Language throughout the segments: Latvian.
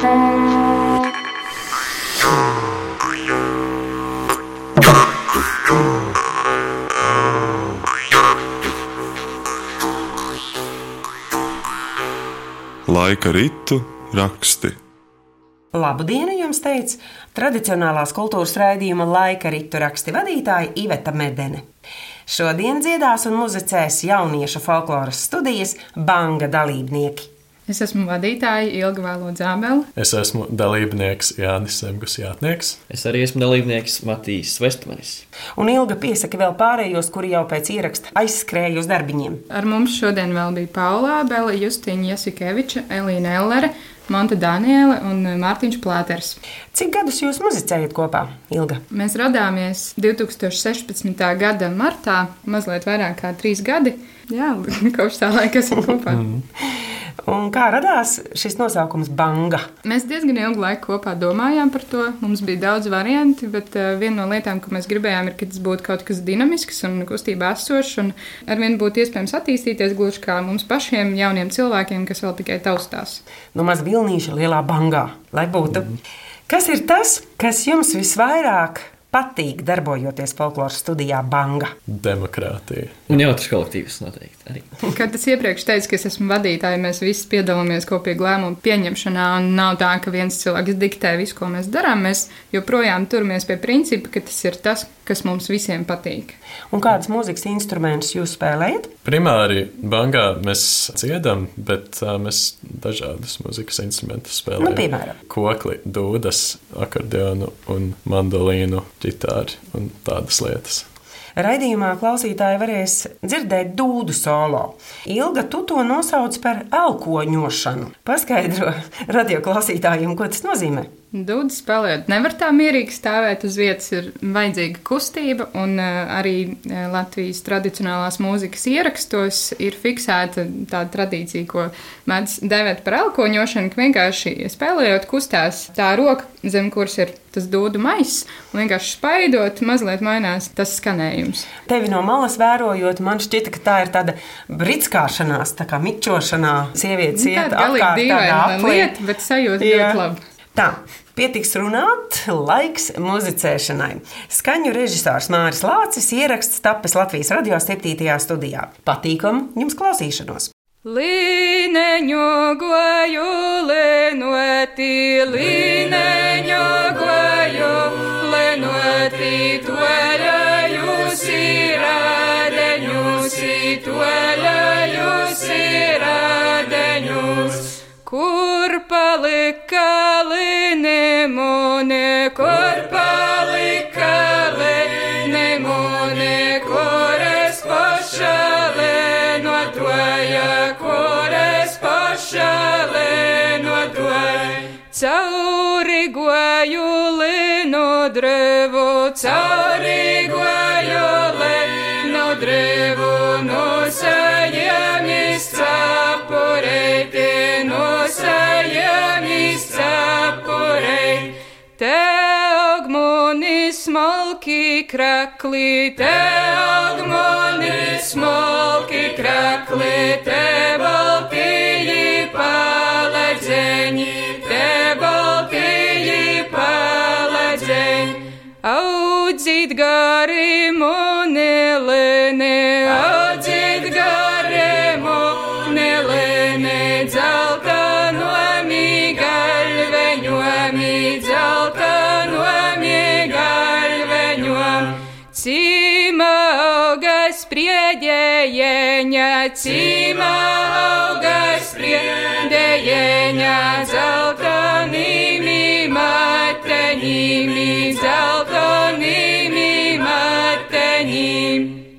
Laika ritu raksti. Labu dienu jums teica tradicionālās kultūras raidījuma laika ritu raksti vadītāja Iveta Medene. Šodien dziedās un muzicēs jauniešu folkloras studijas Banga dalībnieki. Es esmu vadītāja Ilga Vēlo Zābela. Es esmu dalībnieks Jānis Zemgus Jātnieks. Es arī esmu dalībnieks Matīs Vestmanis. Un Ilga piesaka vēl pārējos, kuri jau pēc ieraksta aizskrēja uz darbiņiem. Ar mums šodien vēl bija Paulā, Bela Justīna Jasikeviča, Elīna Ellere, Monta Daniela un Mārtiņš Plāters. Cik gadus jūs muzicējat kopā, Ilga? Mēs radāmies 2016. gada martā, mazliet vairāk kā trīs gadi. Jā, kopš tā laika esam kopā. Un kā radās šis nosaukums Banga? Mēs diezgan ilgu laiku kopā domājām par to. Mums bija daudz variantu, bet uh, viena no lietām, ko mēs gribējām, ir, ka tas būtu kaut kas dinamisks un kustībā esošs, un ar vienu būtu iespējams attīstīties gluži kā mums pašiem, jauniem cilvēkiem, kas vēl tikai taustās. Nu, maz vilnīša lielā bangā, lai būtu. Mm. Kas ir tas, kas jums visvairāk patīk darbojoties folkloras studijā Banga? Demokrātija. Un jautrs kolektīvs noteikti arī. Kad es iepriekš teicu, ka es esmu vadītāja, mēs visi piedalāmies kopīgi lēmumu pieņemšanā, un nav tā, ka viens cilvēks diktē visu, ko mēs darām. Mēs joprojām turamies pie principa, ka tas ir tas, kas mums visiem patīk. Un kādas mūzikas instrumentus jūs spēlējat? Primāri bangā mēs dziedam, bet uh, mēs dažādus mūzikas instrumentus spēlējam. Nu, piemēram? Kokli, dūdas, akordeonu un mandolīnu, ģitāru un tādas lietas. Raidījumā klausītāji varēs dzirdēt dūdu solo. Ilga, tu to nosauc par elkoņošanu. Paskaidro radioklausītājiem, ko tas nozīmē. Dūdu spēlējot, nevar tā mierīgi stāvēt uz vietas, ir vajadzīga kustība, un uh, arī uh, Latvijas tradicionālās mūzikas ierakstos ir fiksēta tāda tradīcija, ko mēdz dēvēt par elkoņošanu, ka vienkārši spēlējot kustās tā roka, zem kuras ir tas dūdu maiss, un vienkārši spaidot, mazliet mainās tas skanējums. Tevi no malas vērojot, man šķita, ka tā ir tāda britskāšanās, tā kā mičošanā, sievietes Nu, iet apkārt, tādā aplī. lieta, bet sajūta ļoti labi. Tā, pietiks runāt, laiks muzicēšanai. Skaņu režisors Māris Lācis ieraksts tapis Latvijas radio 7. studijā. Patīkam jums klausīšanos! Līneņu goju, lenoti, līneņu goju, lenoti, toļajus ir ādeņus, toļajus ir kur palika līnemone, kur es pašalē notoja, kur es pašalē notoja. Cauri goju linu drevu, cauri smalki krakli, te augmoni smalki krakli, te baltiji paladzeņi, te baltiji paladzeņi. Audzīt gari augas priedējeņa, cima augas priedējeņa, zeltonīmi mateņīmi, zeltonīmi mateņīmi.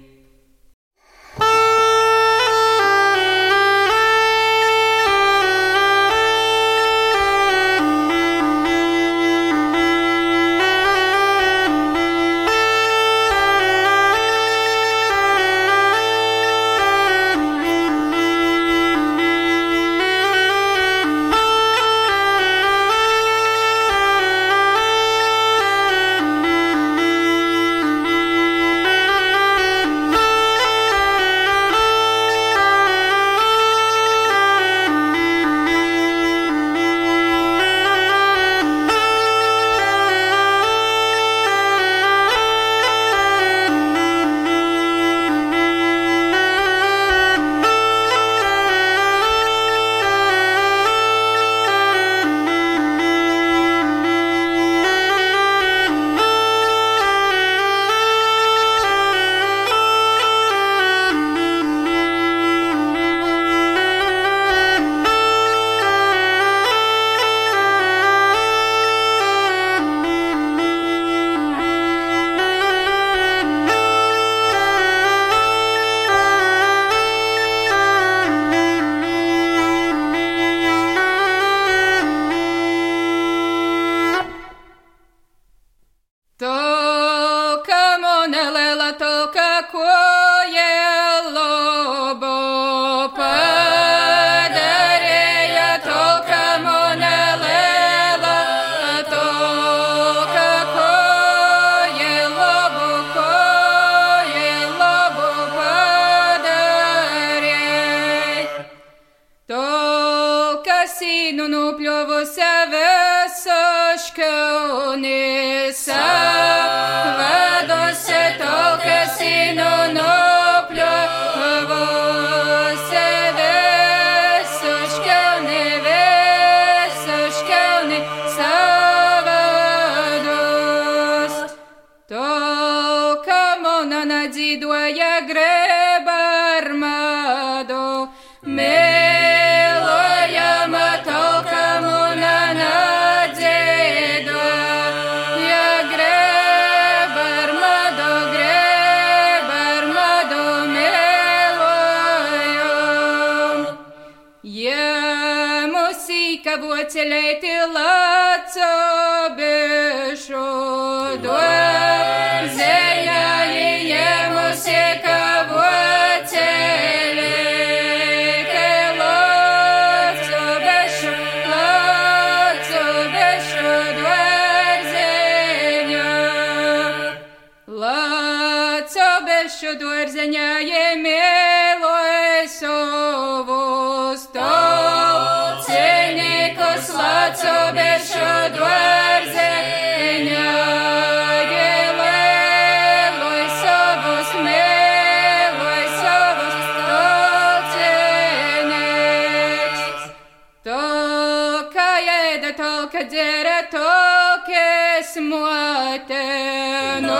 Sinu pliovu savęs aš kauni savaduose tokia Sinu nupliovu. Musika vocelēti laco bešu do Esmuotė, nu,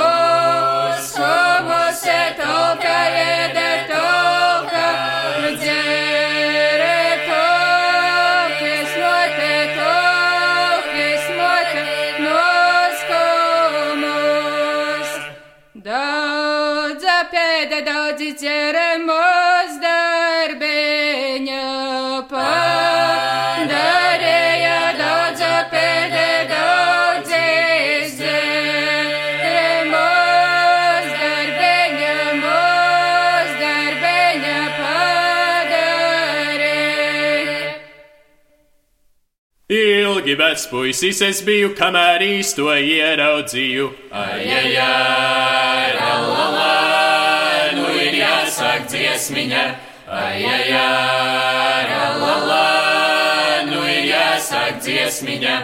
sumuose tokia jėdė tokia. Ilgi vecs puisis es biju, kamēr īsto ieraudzīju. Ai, ai, ai, lalala, nu ir jāsāk dziesmiņa. Ai, ai, ai, lalala, nu ir jāsāk dziesmiņa.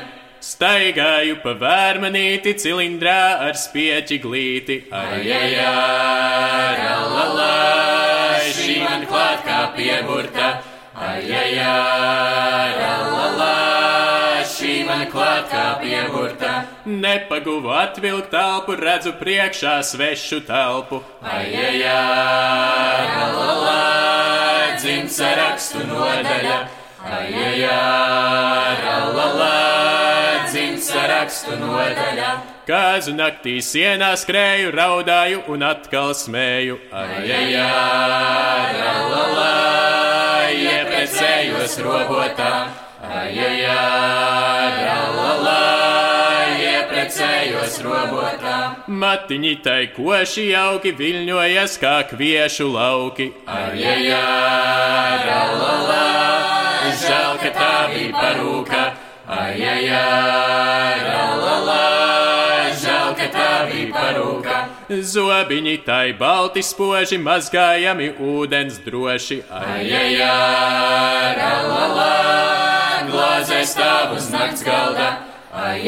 Staigāju pa vērmanīti, cilindrā ar spieķi glīti. Ai, ai, ai, lalala, šī man klāt kā pieburta. Ai, ai, ai, lalala, šī man klāt kā pieburta. Nepaguvu atvilkt telpu, redzu priekšā svešu telpu. Ai, ai, ai, lalala, dzimts rakstu nodaļa. Ai, ai, ai, lalala, dzimts rakstu nodaļa. Kāzu naktī sienā skrēju, raudāju un atkal smēju. Ai, ai, ai, lalala, ieprecējos robotā. Ai, lalala, ieprecējos robotā. Matiņi tai koši jauki viļņojas kā kviešu lauki. Ai, lalala, žēl, ka tā bija parūka. Ai, lalala, žēl, ka tā bija parūka. Zobiņi tai balti spoži, mazgājami ūdens droši. Ai, ai, lalala, glāzē stāv uz nakts galda. Ai,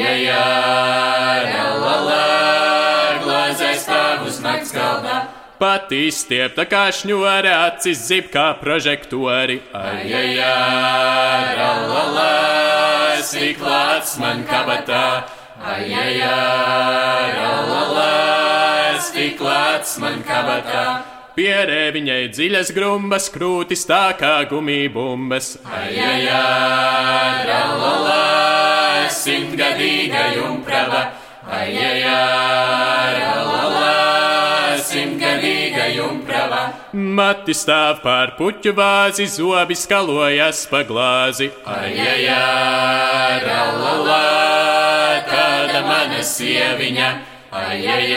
lalala, glāzē stāv uz nakts galda. Pati stiepta kā šņore, acis zib kā prožektori. Ai, lalala, stiklāts man kabatā. Ai, lalala, stiklāts man kabatā. Pierēviņai dziļas grumbas, krūtis tā kā ai, ai, lalala, simtgadīga jumprava. Ai, lalala, simtgadīga jumprava. Mati stāv pār puķu vāzi, zobi skalojas pa glāzi. Ai, lalala, tāda mana sieviņa. Ai, ai,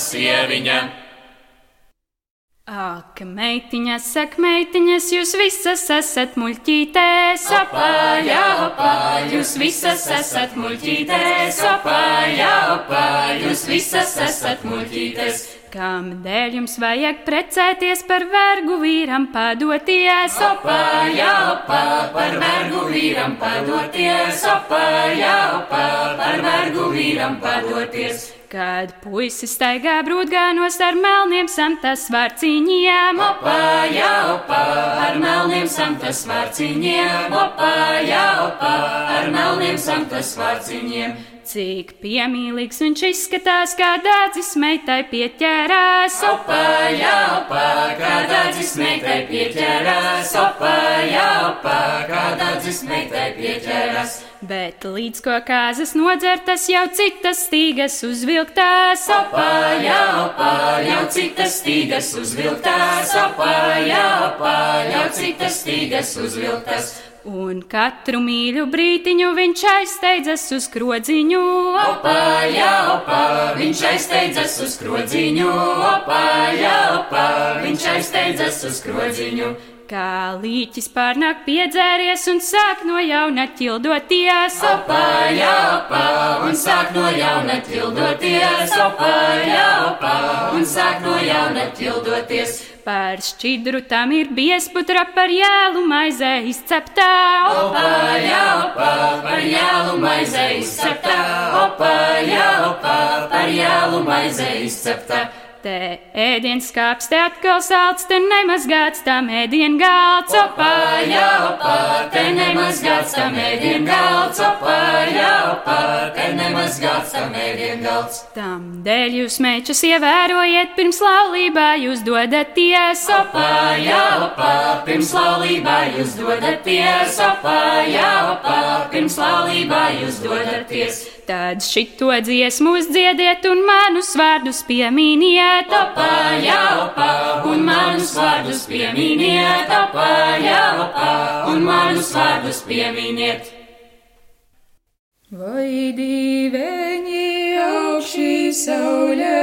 sieviņa. Ak, meitiņas, sak, meitiņas, jūs visas esat muļķītēs, apaļā, opā, jūs visas esat muļķītēs, apaļā, opā, jūs visas esat muļķītēs. Kam dēļ jums vajag precēties par vergu vīram padoties? Jā, opa, par vergu vīram padoties. Jā, opa, par vergu vīram padoties. Kad puisis staigā brūdgānos ar melniem samtas vārciņiem, Opa, jā, opa, ar melniem samtas vārciņiem. Opa, jā, opa, ar melniem samtas vārciņiem. Cik piemīlīgs viņš izskatās, kā dādzis meitai pieķērās. Opa, jā, opa, kādā dzismeitai pieķērās. Opa, jā, opa, kādā dzismeitai pieķērās. Bet līdz ko kāzas nodzertas, jau citas stīgas uzvilktās. Opa, jā, opa, jau citas stīgas uzvilktās. Opa, jā, opa, jau citas stīgas uzvilktās. Un katru mīļu brītiņu viņš aizsteidzas uz krodziņu. Opa, jā, opa, viņš aizsteidzas uz krodziņu. Opa, jā, opa, viņš aizsteidzas uz krodziņu. Kā līķis pārnāk piedzēries un sāk no jauna ķildoties. Opa, jā, opa, un sāk no jauna ķildoties. Opa, jā, opa, un sāk no jauna ķildoties. Par šķidru tam ir biesputra par jēlu maizē izceptā. Opa, jā, opa, par jēlu maizē izceptā. Opa, jā, opa, par jēlu maizē izceptā. Te ēdiens kāps, te atkal salds, te nemazgāts tam ēdien galds. Opa, jā, opa, te nemazgāts tam ēdien galds. Opa, jā, opa, te nemazgāts tam ēdien galds. Tam dēļ jūs mečus ievērojiet, pirms laulībā jūs dodaties. Opa, jā, opa, pirms laulībā jūs dodaties. Opa, jā, opa, pirms laulībā jūs dodaties. Tad šito dziesmu uzdziediet un manus vārdus pieminiet. Opa, jā, opa, un manus vārdus pieminiet. Opa, jā, opa, un manus vārdus pieminiet. Vai divēņi augšī saulē,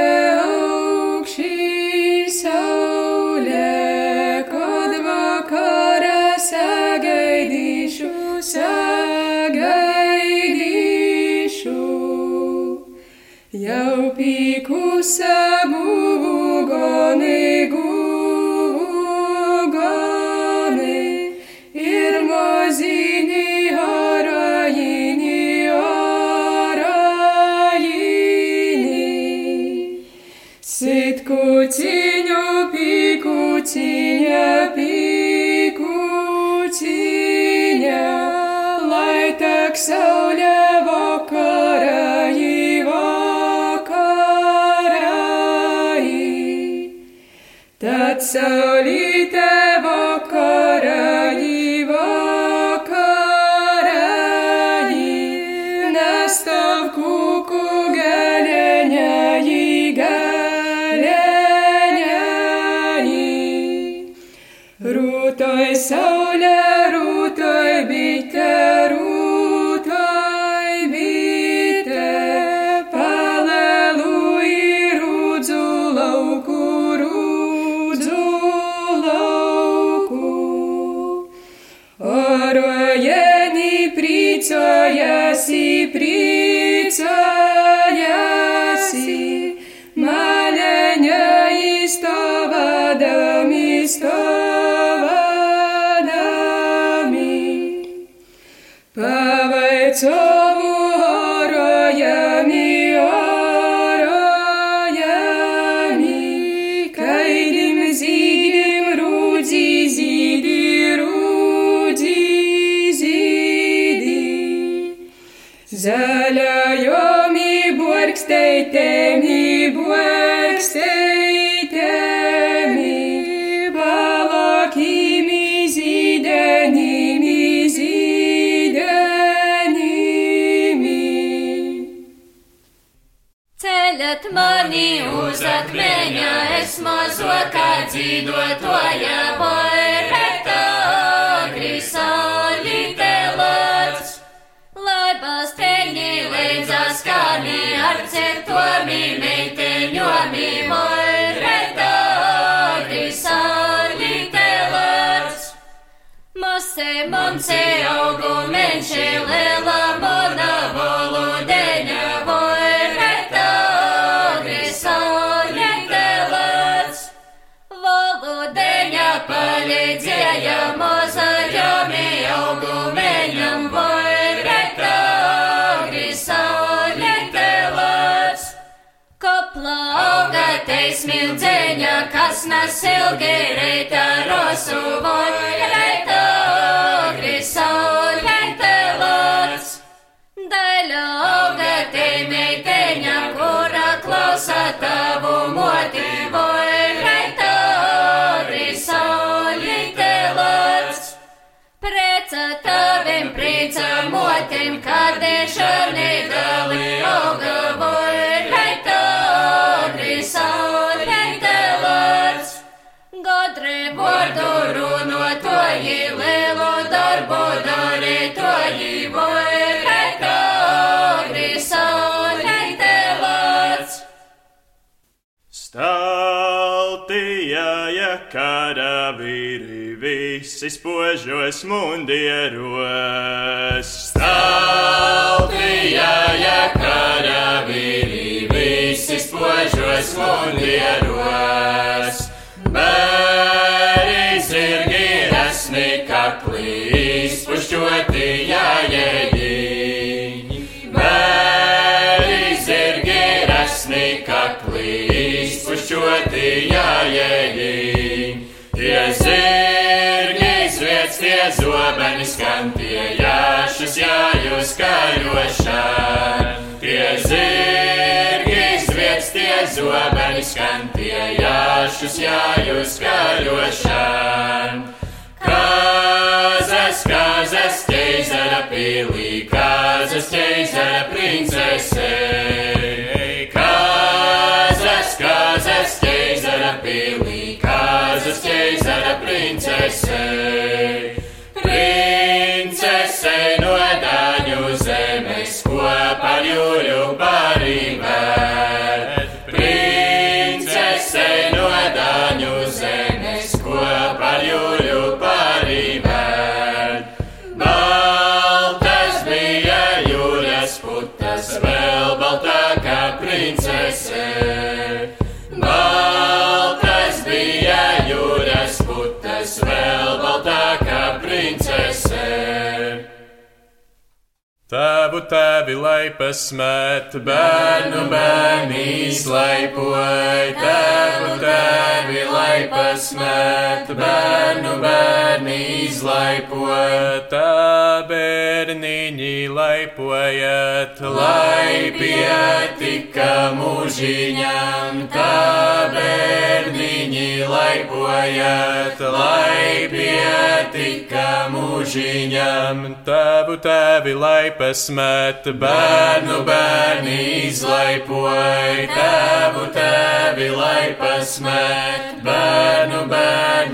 pīkusa Tad Zaļajomi borksteitemi, borksteitemi, Mose, monse, augu menše, lela, smildzēņa, kas nes ilgi reita rosu, voi reita ogri saulēte lots. Daļa auga te meiteņa, kura klausa tavu moti, voi reita. Preca tavim prīca motim, kad iešani dali auga, voi runotoji, lielu darbu darītoji, voi reita ogri saulēte lots. Staltījāja karavīri visi spožos mundieros. Staltījāja karavīri visi spožos mundieros. Zobeni skan, tie jāšas jājus karošana. Tie zirgi zviec, tie zobeni skan, tie jāšas jājus karošana. Kazas, kazas, ķeizara pilī, kazas, ķeizara princese. Tēvu tēvi lai pasmēt, bērnu bērni izlaipoj, tēvu tēvi lai pasmēt, bērnu bērni izlaipoj, tā bērniņi laipojat, lai pietika mūžiņam, tā bērniņi laipojat, lai pietika mūžiņam, tēvu tēvi lai pasmēt, bērnu bērni izlaipoj, tēvu tēvi lai pasmēt, bērnu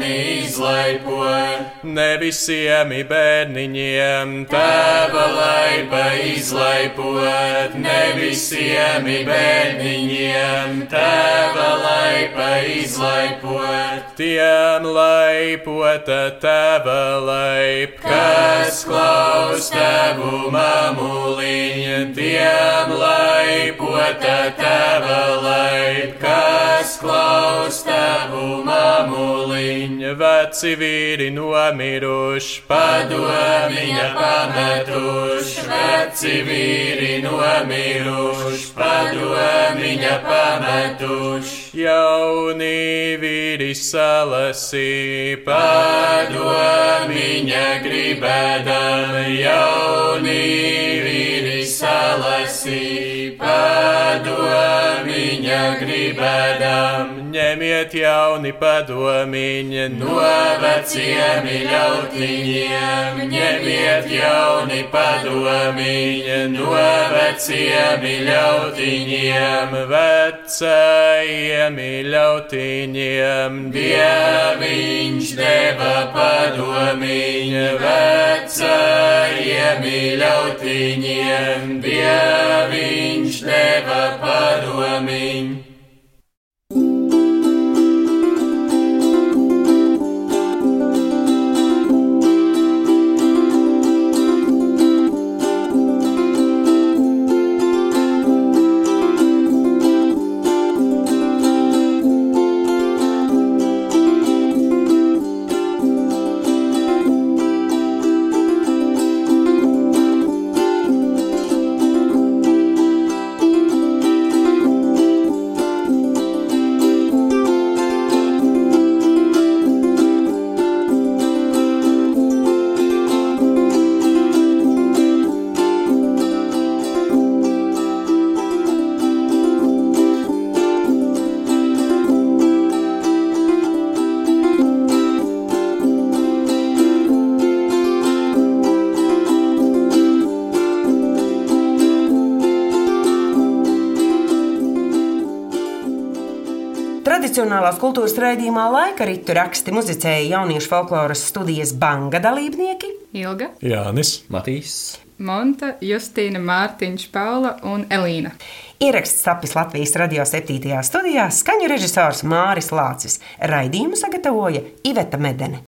bērni izlaipoj. Ne visiem bērniņiem tēva laipa izlaipot, ne visiem bērniņiem tēva laipa izlaipot. Tiem laipota tēva laip, kas klaus tevu mamuliņa, tiem laipota tēva laip, kas klaus tevu mamuliņa, veci vīri nomiruši, padomiņa pametuši, veci vīri nomiruši, padomiņa pametuši, jauni vīri salasī, padomiņa gribēdam, jauni vīri salasī, padomiņa gribēdam, ņemiet jauni padomiņa no veciem ļautiņiem, ņemiet jauni padomiņa no veciem ļautiņiem, vecajiem ļautiņiem, dieviņš deva padomiņa vecajiem ļautiņiem, dieviņš Tradicionālās kultūras raidījumā laika ritu raksti muzicēja jauniešu folkloras studijas banga dalībnieki Ilga, Jānis, Matīs. Monta, Justīna, Mārtiņš, Paula un Elīna. Ieraksts tapis Latvijas radio 7. studijā, skaņu režisors Māris Lācis. Raidījumu sagatavoja Iveta Medene.